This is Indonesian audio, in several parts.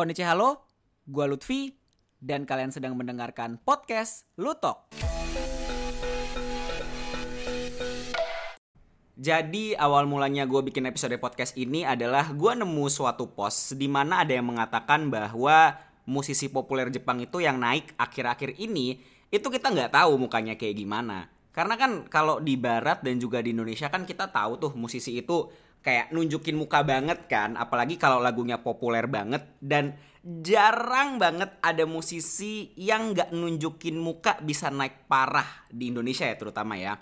Konnichi halo, gua Lutfi dan kalian sedang mendengarkan podcast Lutok. Jadi awal mulanya gue bikin episode podcast ini adalah gue nemu suatu post di mana ada yang mengatakan bahwa musisi populer Jepang itu yang naik akhir-akhir ini itu kita nggak tahu mukanya kayak gimana. Karena kan kalau di Barat dan juga di Indonesia kan kita tahu tuh musisi itu kayak nunjukin muka banget kan, apalagi kalau lagunya populer banget dan jarang banget ada musisi yang nggak nunjukin muka bisa naik parah di Indonesia ya terutama ya.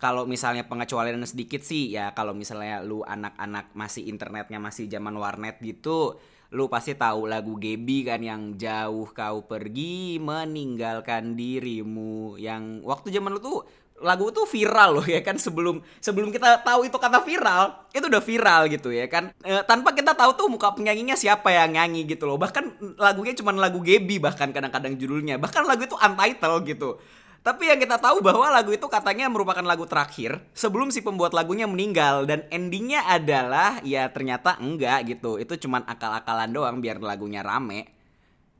Kalau misalnya pengecualian sedikit sih ya kalau misalnya lu anak-anak masih internetnya masih zaman warnet gitu lu pasti tahu lagu Gebi kan yang jauh kau pergi meninggalkan dirimu yang waktu zaman lu tuh lagu itu viral loh ya kan? Sebelum sebelum kita tahu itu kata viral itu udah viral gitu ya kan? E, tanpa kita tahu tuh muka penyanyinya siapa yang nyanyi gitu loh. Bahkan lagunya cuma lagu Gebi bahkan kadang-kadang judulnya. Bahkan lagu itu untitled gitu. Tapi yang kita tahu bahwa lagu itu katanya merupakan lagu terakhir sebelum si pembuat lagunya meninggal. Dan endingnya adalah ya ternyata enggak gitu. Itu cuman akal-akalan doang biar lagunya rame.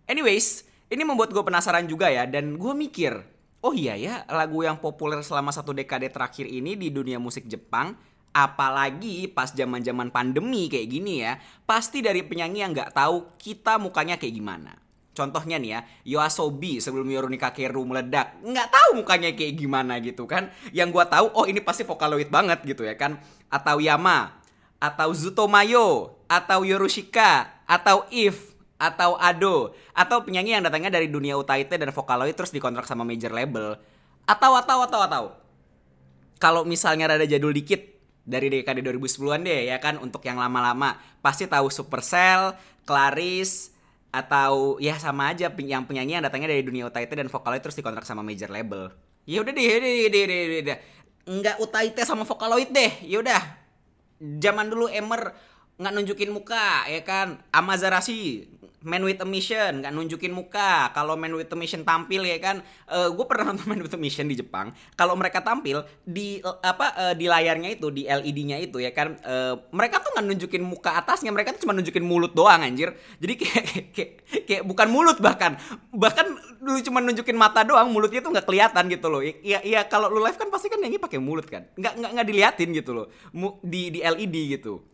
Anyways, ini membuat gue penasaran juga ya. Dan gue mikir, oh iya ya lagu yang populer selama satu dekade terakhir ini di dunia musik Jepang apalagi pas zaman-zaman pandemi kayak gini ya, pasti dari penyanyi yang nggak tahu kita mukanya kayak gimana. Contohnya nih ya, Yoasobi sebelum Yoroni Kakeru meledak. Nggak tahu mukanya kayak gimana gitu kan. Yang gua tahu, oh ini pasti Vocaloid banget gitu ya kan. Atau Yama, atau Zutomayo, atau Yorushika, atau If, atau Ado. Atau penyanyi yang datangnya dari dunia Utaite dan Vocaloid terus dikontrak sama major label. Atau, atau, atau, atau. Kalau misalnya rada jadul dikit, dari dekade 2010-an deh ya kan untuk yang lama-lama pasti tahu Supercell, Claris, atau ya sama aja yang penyanyi yang datangnya dari dunia Utaite dan Vocaloid terus dikontrak sama major label. Ya udah deh, ya udah deh, deh, deh, deh, Enggak Utaite sama Vocaloid deh. Ya udah. Zaman dulu Emer nggak nunjukin muka ya kan? Amazarashi Man with a Mission nggak nunjukin muka. Kalau Man with a Mission tampil ya kan? Uh, eh, gue pernah nonton Man with a Mission di Jepang. Kalau mereka tampil di apa uh, di layarnya itu di LED-nya itu ya kan? Uh, mereka tuh nggak nunjukin muka atasnya mereka tuh cuma nunjukin mulut doang anjir. Jadi kayak kayak, kayak bukan mulut bahkan. Bahkan lu cuma nunjukin mata doang mulutnya tuh nggak kelihatan gitu loh. Ya ya kalau lu live kan pasti kan nyanyi pakai mulut kan? Nggak nggak nggak diliatin gitu loh. Di di LED gitu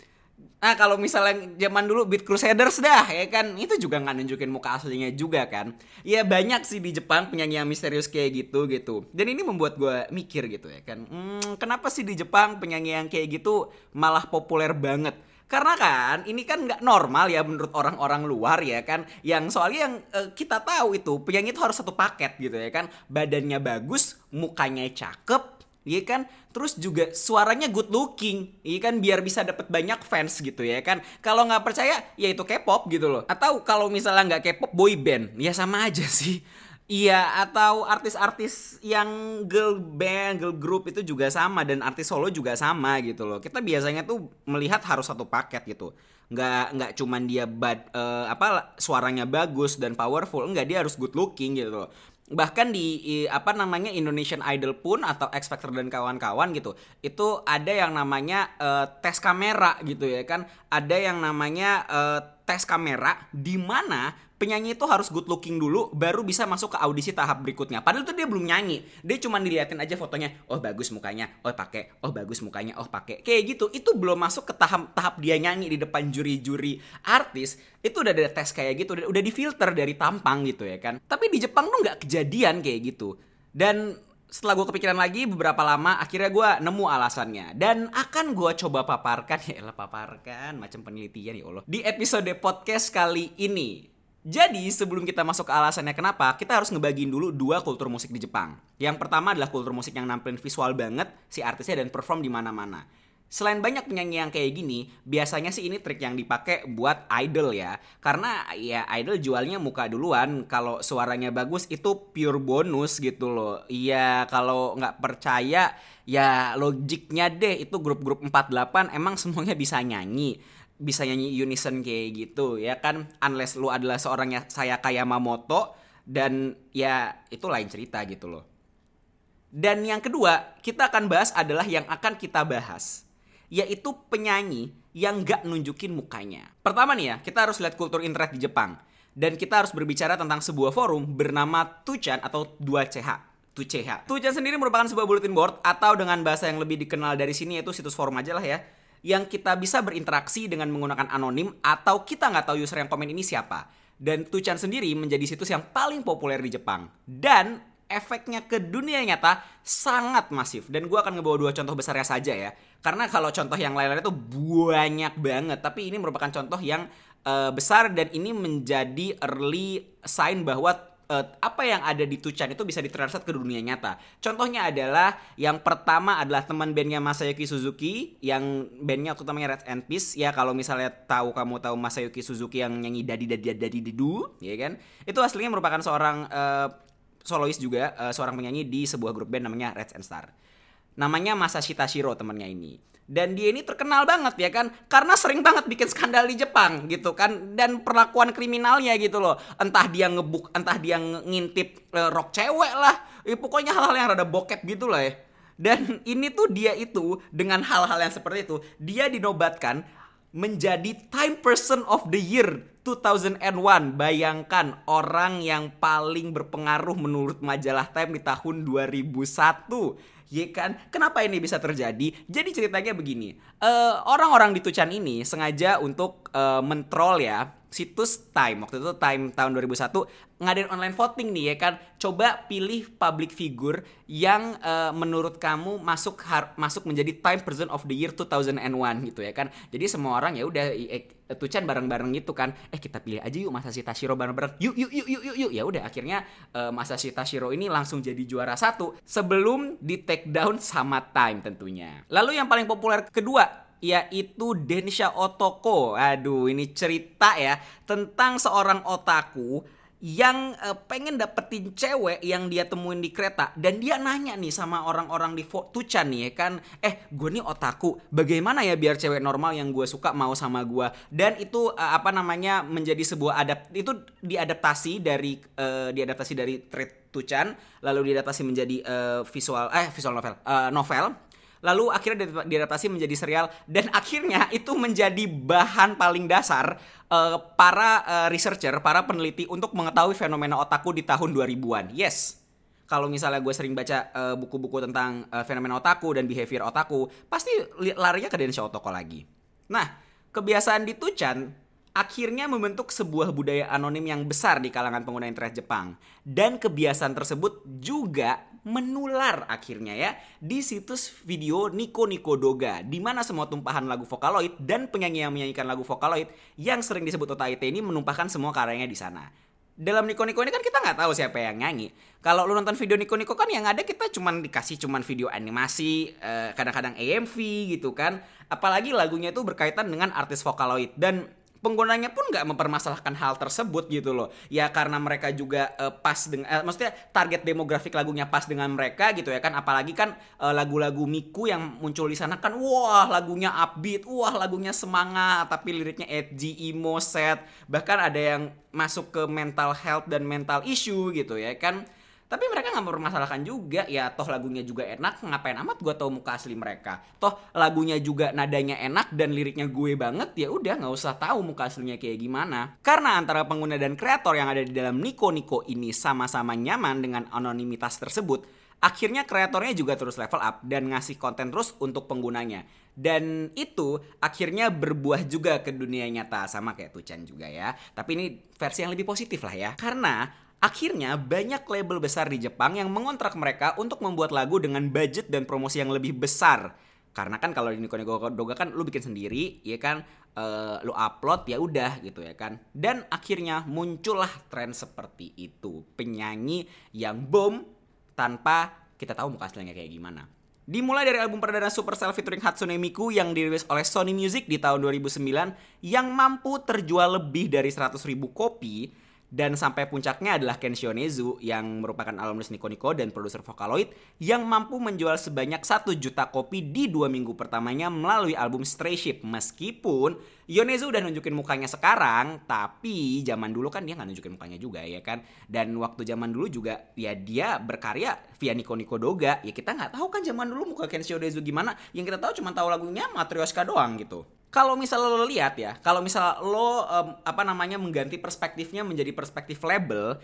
Nah kalau misalnya zaman dulu Beat Crusaders dah ya kan itu juga nggak nunjukin muka aslinya juga kan. Ya banyak sih di Jepang penyanyi yang misterius kayak gitu gitu. Dan ini membuat gue mikir gitu ya kan. Hmm, kenapa sih di Jepang penyanyi yang kayak gitu malah populer banget? Karena kan ini kan nggak normal ya menurut orang-orang luar ya kan. Yang soalnya yang uh, kita tahu itu penyanyi itu harus satu paket gitu ya kan. Badannya bagus, mukanya cakep, Iya kan? Terus juga suaranya good looking, iya kan? Biar bisa dapat banyak fans gitu ya kan? Kalau nggak percaya, ya itu K-pop gitu loh. Atau kalau misalnya nggak K-pop, boy band, ya sama aja sih. Iya, atau artis-artis yang girl band, girl group itu juga sama dan artis solo juga sama gitu loh. Kita biasanya tuh melihat harus satu paket gitu. Nggak nggak cuman dia bad, uh, apa suaranya bagus dan powerful, enggak dia harus good looking gitu loh bahkan di apa namanya Indonesian Idol pun atau X Factor dan kawan-kawan gitu itu ada yang namanya uh, tes kamera gitu ya kan. Ada yang namanya uh, tes kamera di mana penyanyi itu harus good looking dulu baru bisa masuk ke audisi tahap berikutnya. Padahal tuh dia belum nyanyi. Dia cuma diliatin aja fotonya. Oh bagus mukanya. Oh pakai. Oh bagus mukanya. Oh pakai. Kayak gitu. Itu belum masuk ke tahap tahap dia nyanyi di depan juri-juri artis. Itu udah ada tes kayak gitu. Udah, udah difilter dari tampang gitu ya kan. Tapi di Jepang tuh nggak kejadian kayak gitu. Dan setelah gue kepikiran lagi beberapa lama akhirnya gue nemu alasannya dan akan gue coba paparkan ya lah paparkan macam penelitian ya Allah di episode podcast kali ini jadi sebelum kita masuk ke alasannya kenapa, kita harus ngebagiin dulu dua kultur musik di Jepang. Yang pertama adalah kultur musik yang nampilin visual banget si artisnya dan perform di mana-mana. Selain banyak penyanyi yang kayak gini, biasanya sih ini trik yang dipakai buat idol ya. Karena ya idol jualnya muka duluan, kalau suaranya bagus itu pure bonus gitu loh. Iya, kalau nggak percaya ya logiknya deh itu grup-grup 48 emang semuanya bisa nyanyi bisa nyanyi unison kayak gitu ya kan unless lu adalah seorang yang saya kayak Mamoto dan ya itu lain cerita gitu loh. Dan yang kedua, kita akan bahas adalah yang akan kita bahas. yaitu penyanyi yang gak nunjukin mukanya. Pertama nih ya, kita harus lihat kultur internet di Jepang. Dan kita harus berbicara tentang sebuah forum bernama Tuchan atau 2CH. Tucheha. Tuchan sendiri merupakan sebuah bulletin board atau dengan bahasa yang lebih dikenal dari sini yaitu situs forum aja lah ya. Yang kita bisa berinteraksi dengan menggunakan anonim atau kita nggak tahu user yang komen ini siapa. Dan Tuchan sendiri menjadi situs yang paling populer di Jepang. Dan efeknya ke dunia nyata sangat masif. Dan gue akan ngebawa dua contoh besarnya saja ya. Karena kalau contoh yang lain-lain itu banyak banget. Tapi ini merupakan contoh yang uh, besar dan ini menjadi early sign bahwa uh, apa yang ada di Tuchan itu bisa ditranslate ke dunia nyata. Contohnya adalah yang pertama adalah teman bandnya Masayuki Suzuki yang bandnya waktu namanya Red and Peace ya kalau misalnya tahu kamu tahu Masayuki Suzuki yang nyanyi Dadi Dadi Dadi Didu ya kan itu aslinya merupakan seorang uh, solois juga uh, seorang penyanyi di sebuah grup band namanya Red and Star. Namanya Masashi Tashiro temannya ini. Dan dia ini terkenal banget ya kan? Karena sering banget bikin skandal di Jepang gitu kan? Dan perlakuan kriminalnya gitu loh. Entah dia ngebuk entah dia ngintip uh, rok cewek lah. Ya, pokoknya hal-hal yang rada bokep gitu lah ya. Dan ini tuh dia itu dengan hal-hal yang seperti itu dia dinobatkan menjadi Time Person of the Year 2001 bayangkan orang yang paling berpengaruh menurut majalah Time di tahun 2001 Ya kan? Kenapa ini bisa terjadi? Jadi ceritanya begini. eh, orang-orang di Tuchan ini sengaja untuk uh, mentrol ya situs Time. Waktu itu Time tahun 2001 ngadain online voting nih ya kan. Coba pilih public figure yang uh, menurut kamu masuk har masuk menjadi Time Person of the Year 2001 gitu ya kan. Jadi semua orang ya udah eh, Tuchan bareng-bareng gitu kan. Eh kita pilih aja yuk Masashi Tashiro bareng-bareng. Yuk yuk yuk yuk yuk yuk. Ya udah akhirnya uh, Masashi Tashiro ini langsung jadi juara satu sebelum di take down sama Time tentunya. Lalu yang paling populer kedua yaitu Densha Otoko. Aduh, ini cerita ya tentang seorang otaku yang uh, pengen dapetin cewek yang dia temuin di kereta. Dan dia nanya nih sama orang-orang di Tuchan nih ya kan eh gue nih otaku bagaimana ya biar cewek normal yang gue suka mau sama gue dan itu uh, apa namanya menjadi sebuah adapt itu diadaptasi dari uh, diadaptasi dari thread Tuchan lalu diadaptasi menjadi uh, visual eh visual novel uh, novel lalu akhirnya diadaptasi menjadi serial dan akhirnya itu menjadi bahan paling dasar uh, para uh, researcher, para peneliti untuk mengetahui fenomena otaku di tahun 2000-an. Yes. Kalau misalnya gue sering baca buku buku-buku tentang uh, fenomena otaku dan behavior otaku, pasti larinya ke Densha Otoko lagi. Nah, kebiasaan di Tuchan akhirnya membentuk sebuah budaya anonim yang besar di kalangan pengguna internet Jepang. Dan kebiasaan tersebut juga menular akhirnya ya di situs video Nico Nico Doga di mana semua tumpahan lagu Vocaloid dan penyanyi yang menyanyikan lagu Vocaloid yang sering disebut Otaite ini menumpahkan semua karyanya di sana. Dalam Nico Nico ini kan kita nggak tahu siapa yang nyanyi. Kalau lu nonton video Nico Nico kan yang ada kita cuman dikasih cuman video animasi, eh, kadang-kadang AMV gitu kan. Apalagi lagunya itu berkaitan dengan artis Vocaloid dan penggunanya pun nggak mempermasalahkan hal tersebut gitu loh. Ya karena mereka juga uh, pas dengan uh, maksudnya target demografik lagunya pas dengan mereka gitu ya kan. Apalagi kan uh, lagu-lagu Miku yang muncul di sana kan wah lagunya upbeat wah lagunya semangat tapi liriknya edgy emo sad. Bahkan ada yang masuk ke mental health dan mental issue gitu ya kan tapi mereka nggak mempermasalahkan juga. Ya toh lagunya juga enak. Ngapain amat gue tau muka asli mereka? Toh lagunya juga nadanya enak dan liriknya gue banget. Ya udah nggak usah tahu muka aslinya kayak gimana. Karena antara pengguna dan kreator yang ada di dalam Niko Niko ini sama-sama nyaman dengan anonimitas tersebut akhirnya kreatornya juga terus level up dan ngasih konten terus untuk penggunanya. Dan itu akhirnya berbuah juga ke dunia nyata. Sama kayak Tuchan juga ya. Tapi ini versi yang lebih positif lah ya. Karena Akhirnya banyak label besar di Jepang yang mengontrak mereka untuk membuat lagu dengan budget dan promosi yang lebih besar. Karena kan kalau di Nico Doga kan lu bikin sendiri, ya kan, uh, lu upload ya udah gitu ya kan. Dan akhirnya muncullah tren seperti itu, penyanyi yang boom tanpa kita tahu muka aslinya kayak gimana. Dimulai dari album perdana Supercell featuring Hatsune Miku yang dirilis oleh Sony Music di tahun 2009 yang mampu terjual lebih dari 100.000 kopi Dan sampai puncaknya adalah Ken Shionezu yang merupakan alumnus Nico Nico dan produser Vocaloid yang mampu menjual sebanyak 1 juta kopi di dua minggu pertamanya melalui album Stray Ship. Meskipun Yonezu udah nunjukin mukanya sekarang, tapi zaman dulu kan dia nggak nunjukin mukanya juga ya kan. Dan waktu zaman dulu juga ya dia berkarya via Nico Nico Doga. Ya kita nggak tahu kan zaman dulu muka Ken Shionezu gimana. Yang kita tahu cuma tahu lagunya Matryoshka doang gitu kalau misalnya lo lihat ya, kalau misalnya lo um, apa namanya mengganti perspektifnya menjadi perspektif label,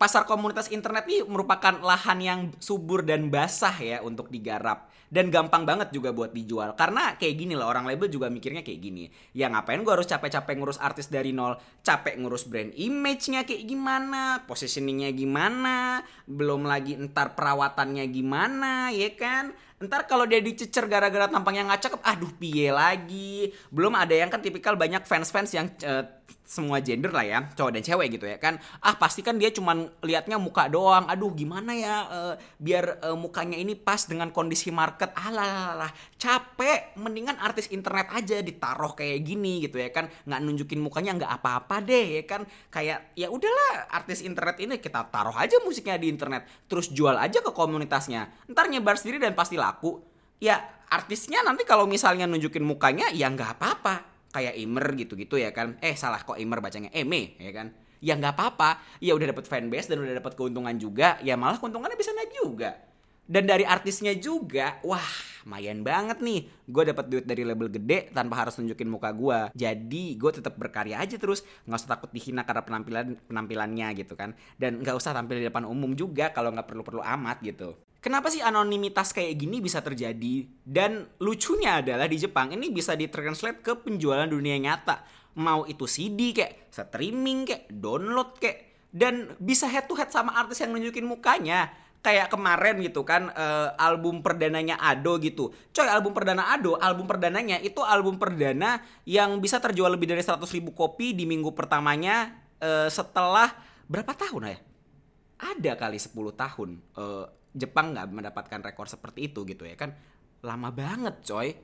pasar komunitas internet ini merupakan lahan yang subur dan basah ya untuk digarap. Dan gampang banget juga buat dijual. Karena kayak gini loh orang label juga mikirnya kayak gini. Ya ngapain gue harus capek-capek ngurus artis dari nol? Capek ngurus brand image-nya kayak gimana? Positioningnya gimana? Belum lagi ntar perawatannya gimana ya kan Ntar kalau dia dicecer gara-gara tampangnya nggak cakep, aduh piye lagi. Belum ada yang kan tipikal banyak fans-fans yang uh, semua gender lah ya, cowok dan cewek gitu ya kan. Ah pasti kan dia cuman liatnya muka doang. Aduh gimana ya uh, biar uh, mukanya ini pas dengan kondisi market. Alah, capek. Mendingan artis internet aja ditaruh kayak gini gitu ya kan. Nggak nunjukin mukanya nggak apa-apa deh ya kan. Kayak ya udahlah artis internet ini kita taruh aja musiknya di internet. Terus jual aja ke komunitasnya. Ntar nyebar sendiri dan pasti laku. Ya artisnya nanti kalau misalnya nunjukin mukanya ya nggak apa-apa. Kayak Imer gitu-gitu ya kan. Eh salah kok Imer bacanya Eme ya kan. Ya nggak apa-apa. Ya udah dapet fanbase dan udah dapet keuntungan juga ya malah keuntungannya bisa naik juga dan dari artisnya juga wah lumayan banget nih gue dapat duit dari label gede tanpa harus nunjukin muka gue jadi gue tetap berkarya aja terus nggak usah takut dihina karena penampilan penampilannya gitu kan dan nggak usah tampil di depan umum juga kalau nggak perlu perlu amat gitu Kenapa sih anonimitas kayak gini bisa terjadi? Dan lucunya adalah di Jepang ini bisa ditranslate ke penjualan dunia nyata. Mau itu CD kayak, streaming kayak, download kayak. Dan bisa head to head sama artis yang nunjukin mukanya. Kayak kemarin gitu kan, uh, album perdananya Ado gitu. Coy, album perdana Ado, album perdananya itu album perdana yang bisa terjual lebih dari 100 ribu kopi di minggu pertamanya uh, setelah berapa tahun ya? Ada kali 10 tahun. Uh, Jepang nggak mendapatkan rekor seperti itu gitu ya kan lama banget coy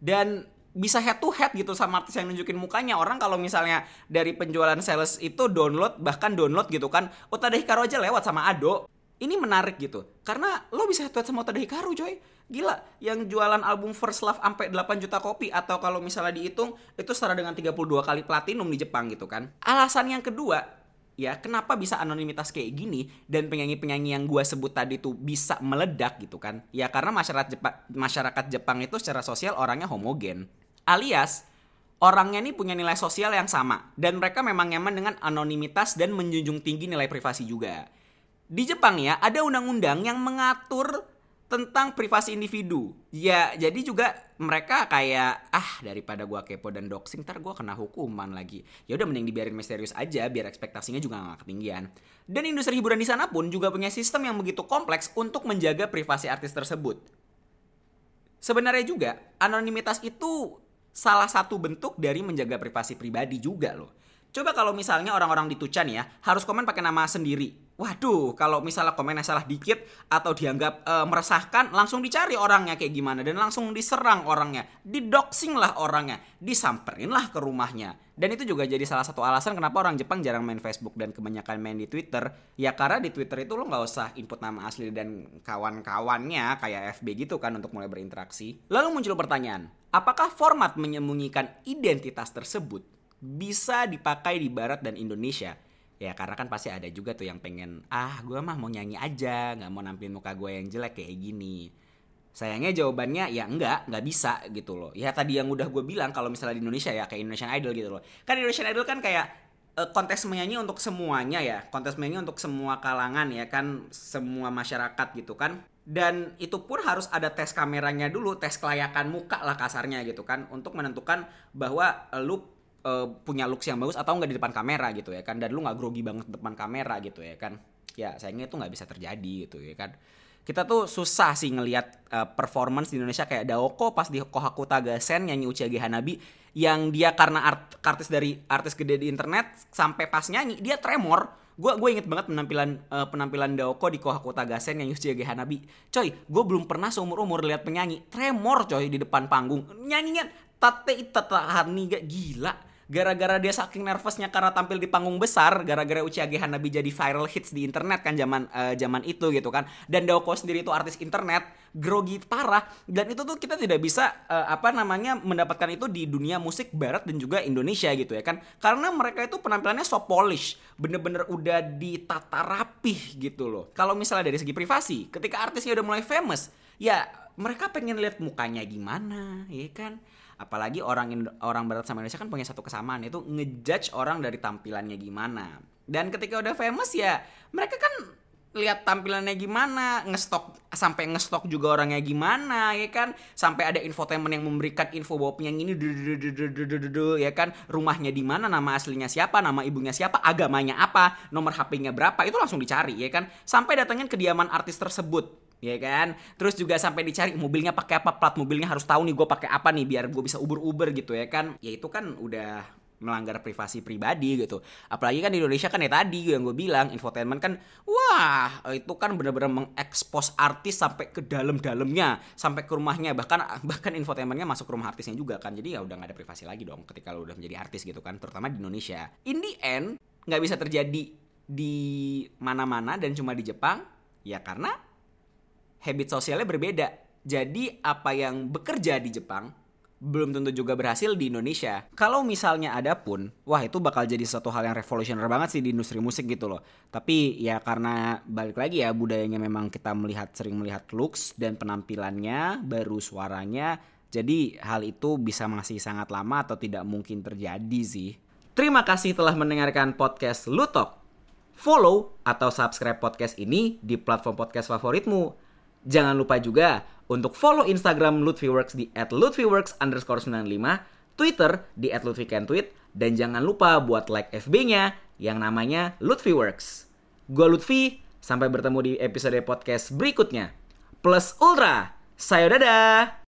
dan bisa head to head gitu sama artis yang nunjukin mukanya orang kalau misalnya dari penjualan sales itu download bahkan download gitu kan Utada Hikaru aja lewat sama Ado ini menarik gitu. Karena lo bisa head to head sama Utada Hikaru coy. Gila yang jualan album First Love sampai 8 juta kopi atau kalau misalnya dihitung itu setara dengan 32 kali platinum di Jepang gitu kan. Alasan yang kedua ya kenapa bisa anonimitas kayak gini dan penyanyi-penyanyi yang gue sebut tadi tuh bisa meledak gitu kan? Ya karena masyarakat Jepang masyarakat Jepang itu secara sosial orangnya homogen. Alias orangnya ini punya nilai sosial yang sama dan mereka memang nyaman dengan anonimitas dan menjunjung tinggi nilai privasi juga di Jepang ya ada undang-undang yang mengatur tentang privasi individu. Ya, jadi juga mereka kayak ah daripada gua kepo dan doxing ntar gua kena hukuman lagi. Ya udah mending dibiarin misterius aja biar ekspektasinya juga gak ketinggian. Dan industri hiburan di sana pun juga punya sistem yang begitu kompleks untuk menjaga privasi artis tersebut. Sebenarnya juga anonimitas itu salah satu bentuk dari menjaga privasi pribadi juga loh. Coba kalau misalnya orang-orang di Tucan ya harus komen pakai nama sendiri. Waduh, kalau misalnya komennya salah dikit atau dianggap e, meresahkan, langsung dicari orangnya kayak gimana dan langsung diserang orangnya, didoxing lah orangnya, disamperin lah ke rumahnya. Dan itu juga jadi salah satu alasan kenapa orang Jepang jarang main Facebook dan kebanyakan main di Twitter. Ya karena di Twitter itu lo nggak usah input nama asli dan kawan-kawannya kayak FB gitu kan untuk mulai berinteraksi. Lalu muncul pertanyaan, apakah format menyembunyikan identitas tersebut bisa dipakai di Barat dan Indonesia. Ya karena kan pasti ada juga tuh yang pengen, ah gue mah mau nyanyi aja, nggak mau nampilin muka gue yang jelek kayak gini. Sayangnya jawabannya ya enggak, nggak bisa gitu loh. Ya tadi yang udah gue bilang kalau misalnya di Indonesia ya kayak Indonesian Idol gitu loh. Kan Indonesian Idol kan kayak uh, kontes menyanyi untuk semuanya ya, kontes menyanyi untuk semua kalangan ya kan, semua masyarakat gitu kan. Dan itu pun harus ada tes kameranya dulu, tes kelayakan muka lah kasarnya gitu kan, untuk menentukan bahwa lu uh, punya looks yang bagus atau nggak di depan kamera gitu ya kan. Dan lu nggak grogi banget depan kamera gitu ya kan. Ya sayangnya itu nggak bisa terjadi gitu ya kan. Kita tuh susah sih ngelihat uh, performance di Indonesia kayak Daoko pas di Kohaku Tagasen nyanyi Uchage Hanabi yang dia karena art, artis dari artis gede di internet sampai pas nyanyi dia tremor. Gue gue inget banget penampilan uh, penampilan Daoko di Kohaku Tagasen yang Uchage Hanabi. Coy gue belum pernah seumur umur lihat penyanyi. Tremor coy di depan panggung. Nyanyinya tate ita hani gak gila gara-gara dia saking nervousnya karena tampil di panggung besar gara-gara Uchiage Hanabi jadi viral hits di internet kan zaman uh, zaman itu gitu kan. Dan Daoko sendiri itu artis internet grogi parah. Dan itu tuh kita tidak bisa uh, apa namanya mendapatkan itu di dunia musik barat dan juga Indonesia gitu ya kan. Karena mereka itu penampilannya so polish bener-bener udah ditata rapih gitu loh. Kalau misalnya dari segi privasi ketika artisnya udah mulai famous ya mereka pengen lihat mukanya gimana ya kan apalagi orang orang barat sama Indonesia kan punya satu kesamaan itu ngejudge orang dari tampilannya gimana dan ketika udah famous ya mereka kan lihat tampilannya gimana, ngestok sampai ngestok juga orangnya gimana, ya kan? Sampai ada infotainment yang memberikan info bahwa penyanyi ini ya kan, rumahnya di mana, nama aslinya siapa, nama ibunya siapa, agamanya apa, nomor HP-nya berapa, itu langsung dicari, ya kan? Sampai datangin kediaman artis tersebut ya kan? Terus juga sampai dicari mobilnya pakai apa plat mobilnya harus tahu nih gue pakai apa nih biar gue bisa uber uber gitu ya kan? Ya itu kan udah melanggar privasi pribadi gitu. Apalagi kan di Indonesia kan ya tadi yang gue bilang infotainment kan wah itu kan bener-bener mengekspos artis sampai ke dalam-dalamnya sampai ke rumahnya. Bahkan bahkan infotainmentnya masuk ke rumah artisnya juga kan. Jadi ya udah nggak ada privasi lagi dong ketika lo udah menjadi artis gitu kan terutama di Indonesia. In the end nggak bisa terjadi di mana-mana dan cuma di Jepang ya karena habit sosialnya berbeda. Jadi apa yang bekerja di Jepang belum tentu juga berhasil di Indonesia. Kalau misalnya ada pun, wah itu bakal jadi suatu hal yang revolusioner banget sih di industri musik gitu loh. Tapi ya karena balik lagi ya budayanya memang kita melihat sering melihat looks dan penampilannya, baru suaranya. Jadi hal itu bisa masih sangat lama atau tidak mungkin terjadi sih. Terima kasih telah mendengarkan podcast Lutok. Follow atau subscribe podcast ini di platform podcast favoritmu Jangan lupa juga untuk follow Instagram Lutfiworks di @lutfiworks underscore 95, Twitter di @lutfikentweet, dan jangan lupa buat like FB-nya yang namanya Lutfiworks. Gue Lutfi, sampai bertemu di episode podcast berikutnya. Plus Ultra, sayo dadah!